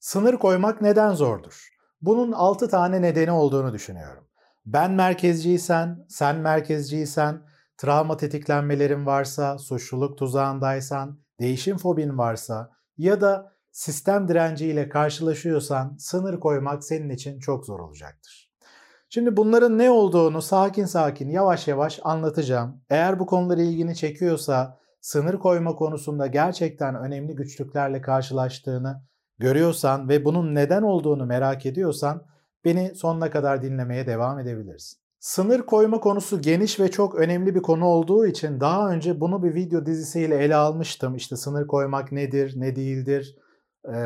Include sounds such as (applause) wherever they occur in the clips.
Sınır koymak neden zordur? Bunun 6 tane nedeni olduğunu düşünüyorum. Ben merkezciysen, sen merkezciysen, travma tetiklenmelerin varsa, suçluluk tuzağındaysan, değişim fobin varsa ya da sistem direnciyle karşılaşıyorsan sınır koymak senin için çok zor olacaktır. Şimdi bunların ne olduğunu sakin sakin yavaş yavaş anlatacağım. Eğer bu konular ilgini çekiyorsa, sınır koyma konusunda gerçekten önemli güçlüklerle karşılaştığını görüyorsan ve bunun neden olduğunu merak ediyorsan beni sonuna kadar dinlemeye devam edebilirsin. Sınır koyma konusu geniş ve çok önemli bir konu olduğu için daha önce bunu bir video dizisiyle ele almıştım. İşte sınır koymak nedir, ne değildir,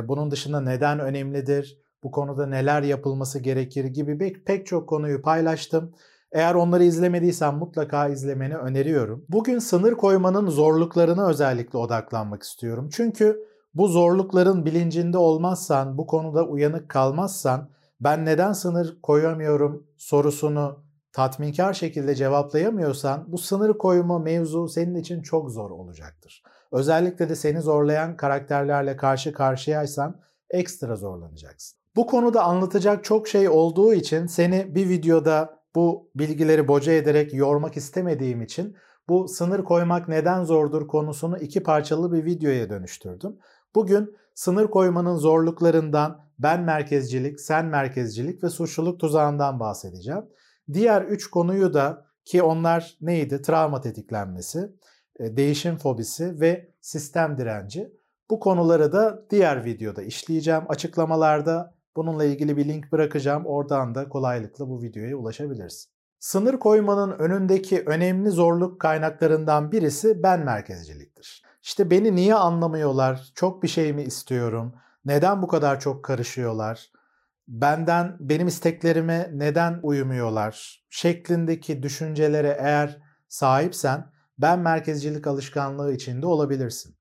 bunun dışında neden önemlidir, bu konuda neler yapılması gerekir gibi pek çok konuyu paylaştım. Eğer onları izlemediysen mutlaka izlemeni öneriyorum. Bugün sınır koymanın zorluklarına özellikle odaklanmak istiyorum. Çünkü bu zorlukların bilincinde olmazsan, bu konuda uyanık kalmazsan ben neden sınır koyamıyorum sorusunu tatminkar şekilde cevaplayamıyorsan bu sınır koyma mevzu senin için çok zor olacaktır. Özellikle de seni zorlayan karakterlerle karşı karşıyaysan ekstra zorlanacaksın. Bu konuda anlatacak çok şey olduğu için seni bir videoda bu bilgileri boca ederek yormak istemediğim için bu sınır koymak neden zordur konusunu iki parçalı bir videoya dönüştürdüm. Bugün sınır koymanın zorluklarından ben merkezcilik, sen merkezcilik ve suçluluk tuzağından bahsedeceğim. Diğer üç konuyu da ki onlar neydi? Travma tetiklenmesi, e, değişim fobisi ve sistem direnci. Bu konuları da diğer videoda işleyeceğim. Açıklamalarda bununla ilgili bir link bırakacağım. Oradan da kolaylıkla bu videoya ulaşabilirsin. Sınır koymanın önündeki önemli zorluk kaynaklarından birisi ben merkezciliktir. İşte beni niye anlamıyorlar? Çok bir şey mi istiyorum? Neden bu kadar çok karışıyorlar? Benden benim isteklerime neden uyumuyorlar? Şeklindeki düşüncelere eğer sahipsen ben merkezcilik alışkanlığı içinde olabilirsin.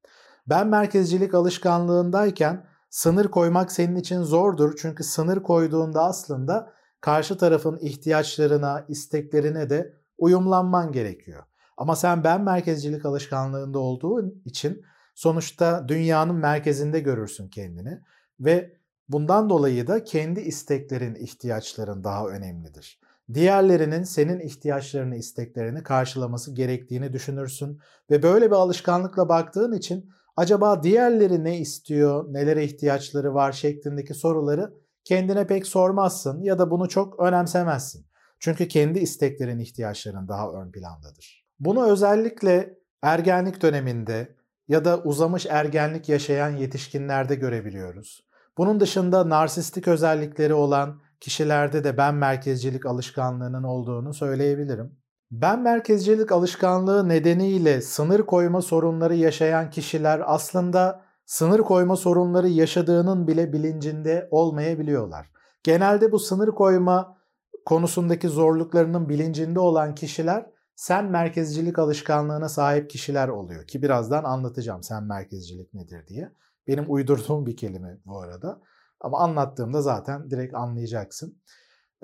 Ben merkezcilik alışkanlığındayken sınır koymak senin için zordur. Çünkü sınır koyduğunda aslında karşı tarafın ihtiyaçlarına, isteklerine de uyumlanman gerekiyor. Ama sen ben merkezcilik alışkanlığında olduğun için sonuçta dünyanın merkezinde görürsün kendini ve bundan dolayı da kendi isteklerin, ihtiyaçların daha önemlidir. Diğerlerinin senin ihtiyaçlarını, isteklerini karşılaması gerektiğini düşünürsün ve böyle bir alışkanlıkla baktığın için acaba diğerleri ne istiyor, nelere ihtiyaçları var şeklindeki soruları kendine pek sormazsın ya da bunu çok önemsemezsin. Çünkü kendi isteklerin, ihtiyaçların daha ön plandadır. Bunu özellikle ergenlik döneminde ya da uzamış ergenlik yaşayan yetişkinlerde görebiliyoruz. Bunun dışında narsistik özellikleri olan kişilerde de ben merkezcilik alışkanlığının olduğunu söyleyebilirim. Ben merkezcilik alışkanlığı nedeniyle sınır koyma sorunları yaşayan kişiler aslında sınır koyma sorunları yaşadığının bile bilincinde olmayabiliyorlar. Genelde bu sınır koyma konusundaki zorluklarının bilincinde olan kişiler sen merkezcilik alışkanlığına sahip kişiler oluyor ki birazdan anlatacağım sen merkezcilik nedir diye. Benim uydurduğum bir kelime bu arada. Ama anlattığımda zaten direkt anlayacaksın.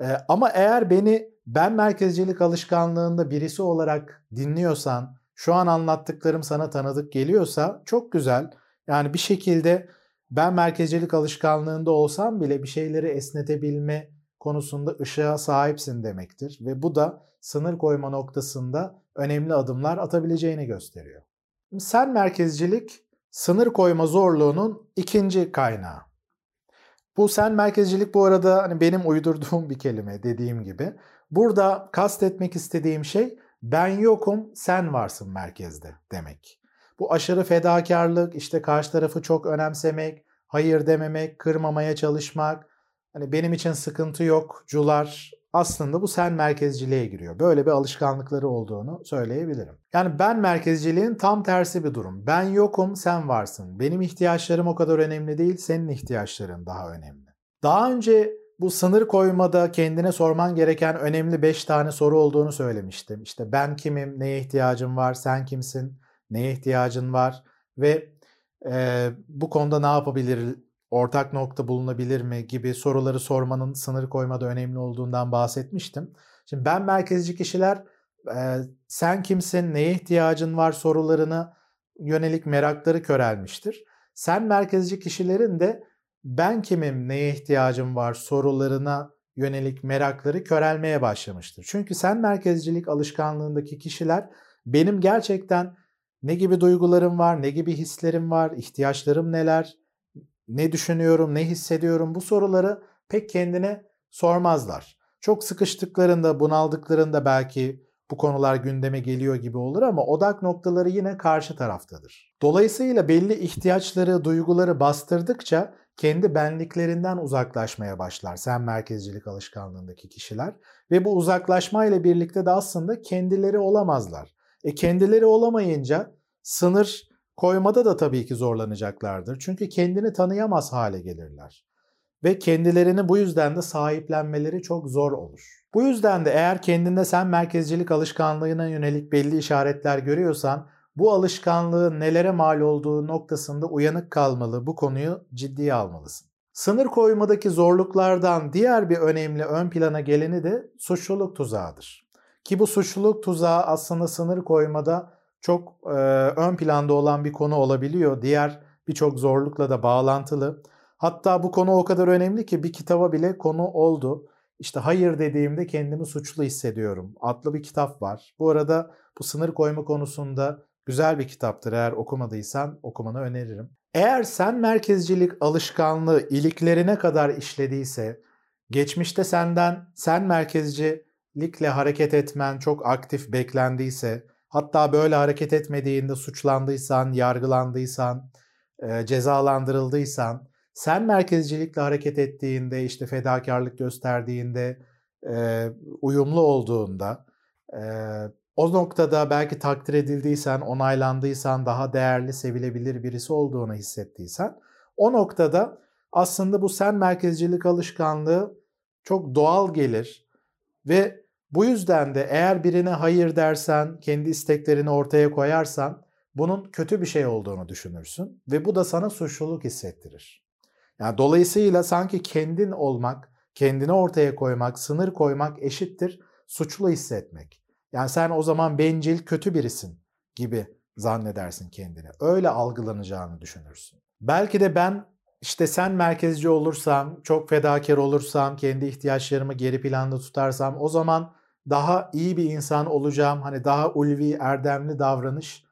Ee, ama eğer beni ben merkezcilik alışkanlığında birisi olarak dinliyorsan, şu an anlattıklarım sana tanıdık geliyorsa çok güzel. Yani bir şekilde ben merkezcilik alışkanlığında olsam bile bir şeyleri esnetebilme konusunda ışığa sahipsin demektir. Ve bu da sınır koyma noktasında önemli adımlar atabileceğini gösteriyor. Sen merkezcilik sınır koyma zorluğunun ikinci kaynağı. Bu sen merkezcilik bu arada hani benim uydurduğum bir kelime dediğim gibi. Burada kastetmek istediğim şey ben yokum sen varsın merkezde demek. Bu aşırı fedakarlık, işte karşı tarafı çok önemsemek, hayır dememek, kırmamaya çalışmak, hani benim için sıkıntı yok, cular aslında bu sen merkezciliğe giriyor. Böyle bir alışkanlıkları olduğunu söyleyebilirim. Yani ben merkezciliğin tam tersi bir durum. Ben yokum, sen varsın. Benim ihtiyaçlarım o kadar önemli değil, senin ihtiyaçların daha önemli. Daha önce bu sınır koymada kendine sorman gereken önemli 5 tane soru olduğunu söylemiştim. İşte ben kimim, neye ihtiyacım var, sen kimsin, neye ihtiyacın var ve e, bu konuda ne yapabilir, ortak nokta bulunabilir mi gibi soruları sormanın sınır koymada önemli olduğundan bahsetmiştim. Şimdi ben merkezci kişiler e, sen kimsin, neye ihtiyacın var sorularına yönelik merakları körelmiştir. Sen merkezci kişilerin de ben kimim, neye ihtiyacım var sorularına yönelik merakları körelmeye başlamıştır. Çünkü sen merkezcilik alışkanlığındaki kişiler benim gerçekten ne gibi duygularım var, ne gibi hislerim var, ihtiyaçlarım neler, ne düşünüyorum, ne hissediyorum bu soruları pek kendine sormazlar. Çok sıkıştıklarında, bunaldıklarında belki bu konular gündeme geliyor gibi olur ama odak noktaları yine karşı taraftadır. Dolayısıyla belli ihtiyaçları, duyguları bastırdıkça kendi benliklerinden uzaklaşmaya başlar sen merkezcilik alışkanlığındaki kişiler ve bu uzaklaşma ile birlikte de aslında kendileri olamazlar. E kendileri olamayınca sınır koymada da tabii ki zorlanacaklardır. Çünkü kendini tanıyamaz hale gelirler. Ve kendilerini bu yüzden de sahiplenmeleri çok zor olur. Bu yüzden de eğer kendinde sen merkezcilik alışkanlığına yönelik belli işaretler görüyorsan bu alışkanlığın nelere mal olduğu noktasında uyanık kalmalı, bu konuyu ciddiye almalısın. Sınır koymadaki zorluklardan diğer bir önemli ön plana geleni de suçluluk tuzağıdır. Ki bu suçluluk tuzağı aslında sınır koymada çok e, ön planda olan bir konu olabiliyor. Diğer birçok zorlukla da bağlantılı. Hatta bu konu o kadar önemli ki bir kitaba bile konu oldu. İşte hayır dediğimde kendimi suçlu hissediyorum adlı bir kitap var. Bu arada bu sınır koyma konusunda güzel bir kitaptır. Eğer okumadıysan okumanı öneririm. Eğer sen merkezcilik alışkanlığı iliklerine kadar işlediyse, geçmişte senden sen merkezcilikle hareket etmen çok aktif beklendiyse, hatta böyle hareket etmediğinde suçlandıysan, yargılandıysan, cezalandırıldıysan, sen merkezcilikle hareket ettiğinde, işte fedakarlık gösterdiğinde, e, uyumlu olduğunda, e, o noktada belki takdir edildiysen, onaylandıysan, daha değerli, sevilebilir birisi olduğunu hissettiysen, o noktada aslında bu sen merkezcilik alışkanlığı çok doğal gelir ve bu yüzden de eğer birine hayır dersen, kendi isteklerini ortaya koyarsan bunun kötü bir şey olduğunu düşünürsün ve bu da sana suçluluk hissettirir. Yani dolayısıyla sanki kendin olmak, kendini ortaya koymak, sınır koymak eşittir suçlu hissetmek. Yani sen o zaman bencil, kötü birisin gibi zannedersin kendini. Öyle algılanacağını düşünürsün. Belki de ben işte sen merkezci olursam, çok fedakar olursam, kendi ihtiyaçlarımı geri planda tutarsam o zaman daha iyi bir insan olacağım. Hani daha ulvi, erdemli davranış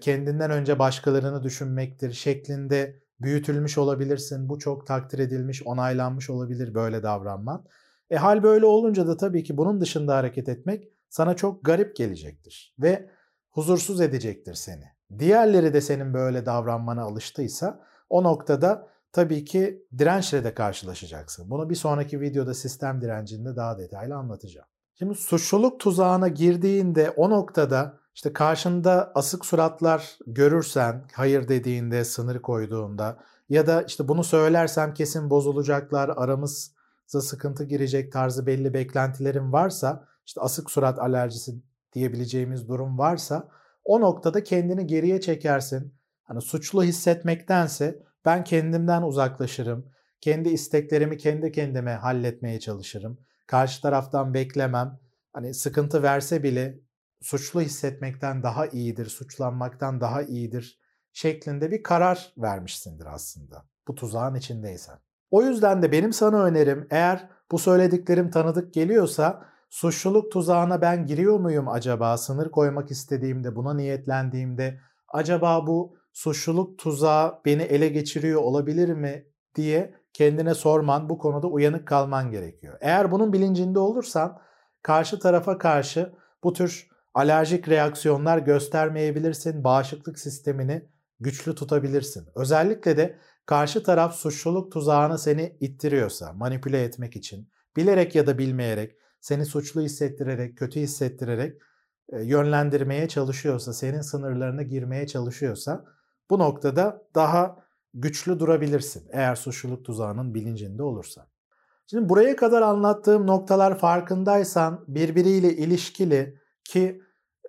kendinden önce başkalarını düşünmektir şeklinde büyütülmüş olabilirsin. Bu çok takdir edilmiş, onaylanmış olabilir böyle davranman. E hal böyle olunca da tabii ki bunun dışında hareket etmek sana çok garip gelecektir ve huzursuz edecektir seni. Diğerleri de senin böyle davranmana alıştıysa o noktada tabii ki dirençle de karşılaşacaksın. Bunu bir sonraki videoda sistem direncinde daha detaylı anlatacağım. Şimdi suçluluk tuzağına girdiğinde o noktada işte karşında asık suratlar görürsen hayır dediğinde, sınır koyduğunda ya da işte bunu söylersem kesin bozulacaklar, aramızda sıkıntı girecek tarzı belli beklentilerin varsa, işte asık surat alerjisi diyebileceğimiz durum varsa o noktada kendini geriye çekersin. Hani suçlu hissetmektense ben kendimden uzaklaşırım. Kendi isteklerimi kendi kendime halletmeye çalışırım. Karşı taraftan beklemem. Hani sıkıntı verse bile suçlu hissetmekten daha iyidir, suçlanmaktan daha iyidir şeklinde bir karar vermişsindir aslında bu tuzağın içindeysen. O yüzden de benim sana önerim eğer bu söylediklerim tanıdık geliyorsa suçluluk tuzağına ben giriyor muyum acaba? Sınır koymak istediğimde, buna niyetlendiğimde acaba bu suçluluk tuzağı beni ele geçiriyor olabilir mi diye kendine sorman, bu konuda uyanık kalman gerekiyor. Eğer bunun bilincinde olursan karşı tarafa karşı bu tür alerjik reaksiyonlar göstermeyebilirsin. Bağışıklık sistemini güçlü tutabilirsin. Özellikle de karşı taraf suçluluk tuzağına seni ittiriyorsa, manipüle etmek için, bilerek ya da bilmeyerek, seni suçlu hissettirerek, kötü hissettirerek e, yönlendirmeye çalışıyorsa, senin sınırlarına girmeye çalışıyorsa bu noktada daha güçlü durabilirsin eğer suçluluk tuzağının bilincinde olursa. Şimdi buraya kadar anlattığım noktalar farkındaysan birbiriyle ilişkili ki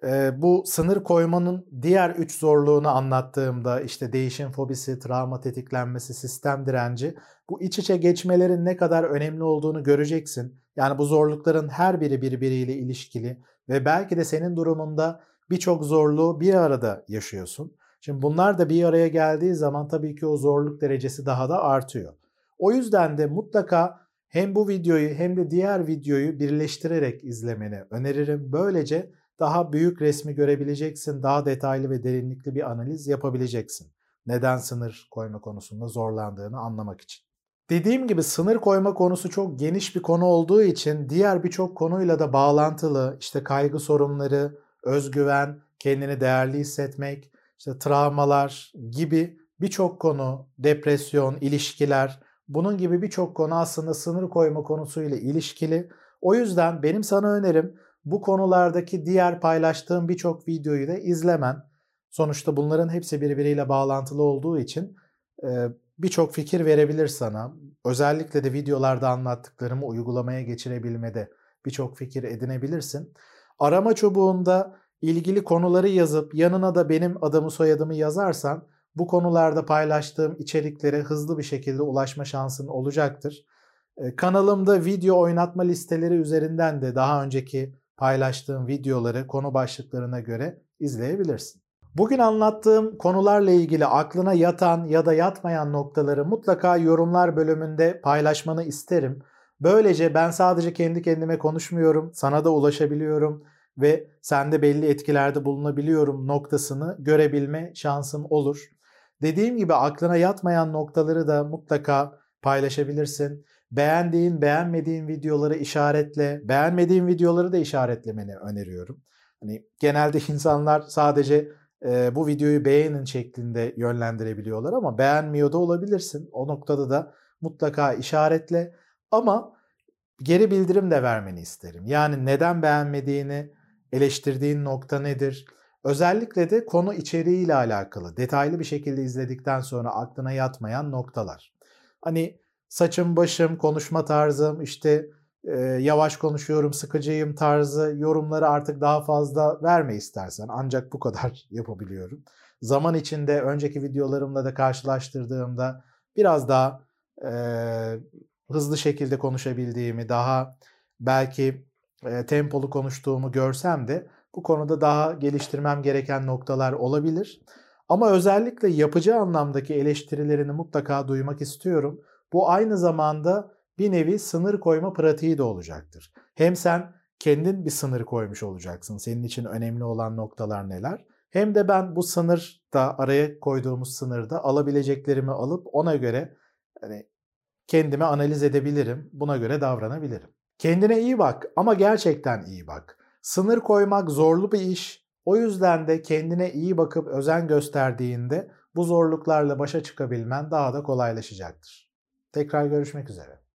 e, bu sınır koymanın diğer üç zorluğunu anlattığımda işte değişim fobisi, travma tetiklenmesi, sistem direnci bu iç içe geçmelerin ne kadar önemli olduğunu göreceksin. Yani bu zorlukların her biri birbiriyle ilişkili ve belki de senin durumunda birçok zorluğu bir arada yaşıyorsun. Şimdi bunlar da bir araya geldiği zaman tabii ki o zorluk derecesi daha da artıyor. O yüzden de mutlaka hem bu videoyu hem de diğer videoyu birleştirerek izlemeni öneririm. Böylece daha büyük resmi görebileceksin, daha detaylı ve derinlikli bir analiz yapabileceksin. Neden sınır koyma konusunda zorlandığını anlamak için. Dediğim gibi sınır koyma konusu çok geniş bir konu olduğu için diğer birçok konuyla da bağlantılı işte kaygı sorunları, özgüven, kendini değerli hissetmek, işte travmalar gibi birçok konu, depresyon, ilişkiler, bunun gibi birçok konu aslında sınır koyma konusuyla ilişkili. O yüzden benim sana önerim bu konulardaki diğer paylaştığım birçok videoyu da izlemen. Sonuçta bunların hepsi birbiriyle bağlantılı olduğu için birçok fikir verebilir sana. Özellikle de videolarda anlattıklarımı uygulamaya geçirebilmede birçok fikir edinebilirsin. Arama çubuğunda ilgili konuları yazıp yanına da benim adımı soyadımı yazarsan bu konularda paylaştığım içeriklere hızlı bir şekilde ulaşma şansın olacaktır. Kanalımda video oynatma listeleri üzerinden de daha önceki paylaştığım videoları konu başlıklarına göre izleyebilirsin. Bugün anlattığım konularla ilgili aklına yatan ya da yatmayan noktaları mutlaka yorumlar bölümünde paylaşmanı isterim. Böylece ben sadece kendi kendime konuşmuyorum, sana da ulaşabiliyorum ve sende belli etkilerde bulunabiliyorum noktasını görebilme şansım olur. Dediğim gibi aklına yatmayan noktaları da mutlaka paylaşabilirsin. Beğendiğin, beğenmediğin videoları işaretle, beğenmediğin videoları da işaretlemeni öneriyorum. Hani genelde insanlar sadece e, bu videoyu beğenin şeklinde yönlendirebiliyorlar ama beğenmiyor da olabilirsin. O noktada da mutlaka işaretle ama geri bildirim de vermeni isterim. Yani neden beğenmediğini, eleştirdiğin nokta nedir? Özellikle de konu içeriğiyle alakalı detaylı bir şekilde izledikten sonra aklına yatmayan noktalar. Hani saçım, başım, konuşma tarzım, işte e, yavaş konuşuyorum, sıkıcıyım tarzı yorumları artık daha fazla verme istersen. Ancak bu kadar (laughs) yapabiliyorum. Zaman içinde önceki videolarımla da karşılaştırdığımda biraz daha e, hızlı şekilde konuşabildiğimi, daha belki e, tempolu konuştuğumu görsem de bu konuda daha geliştirmem gereken noktalar olabilir. Ama özellikle yapıcı anlamdaki eleştirilerini mutlaka duymak istiyorum. Bu aynı zamanda bir nevi sınır koyma pratiği de olacaktır. Hem sen kendin bir sınır koymuş olacaksın. Senin için önemli olan noktalar neler? Hem de ben bu sınır da araya koyduğumuz sınırda alabileceklerimi alıp ona göre hani kendimi analiz edebilirim. Buna göre davranabilirim. Kendine iyi bak ama gerçekten iyi bak. Sınır koymak zorlu bir iş. O yüzden de kendine iyi bakıp özen gösterdiğinde bu zorluklarla başa çıkabilmen daha da kolaylaşacaktır. Tekrar görüşmek üzere.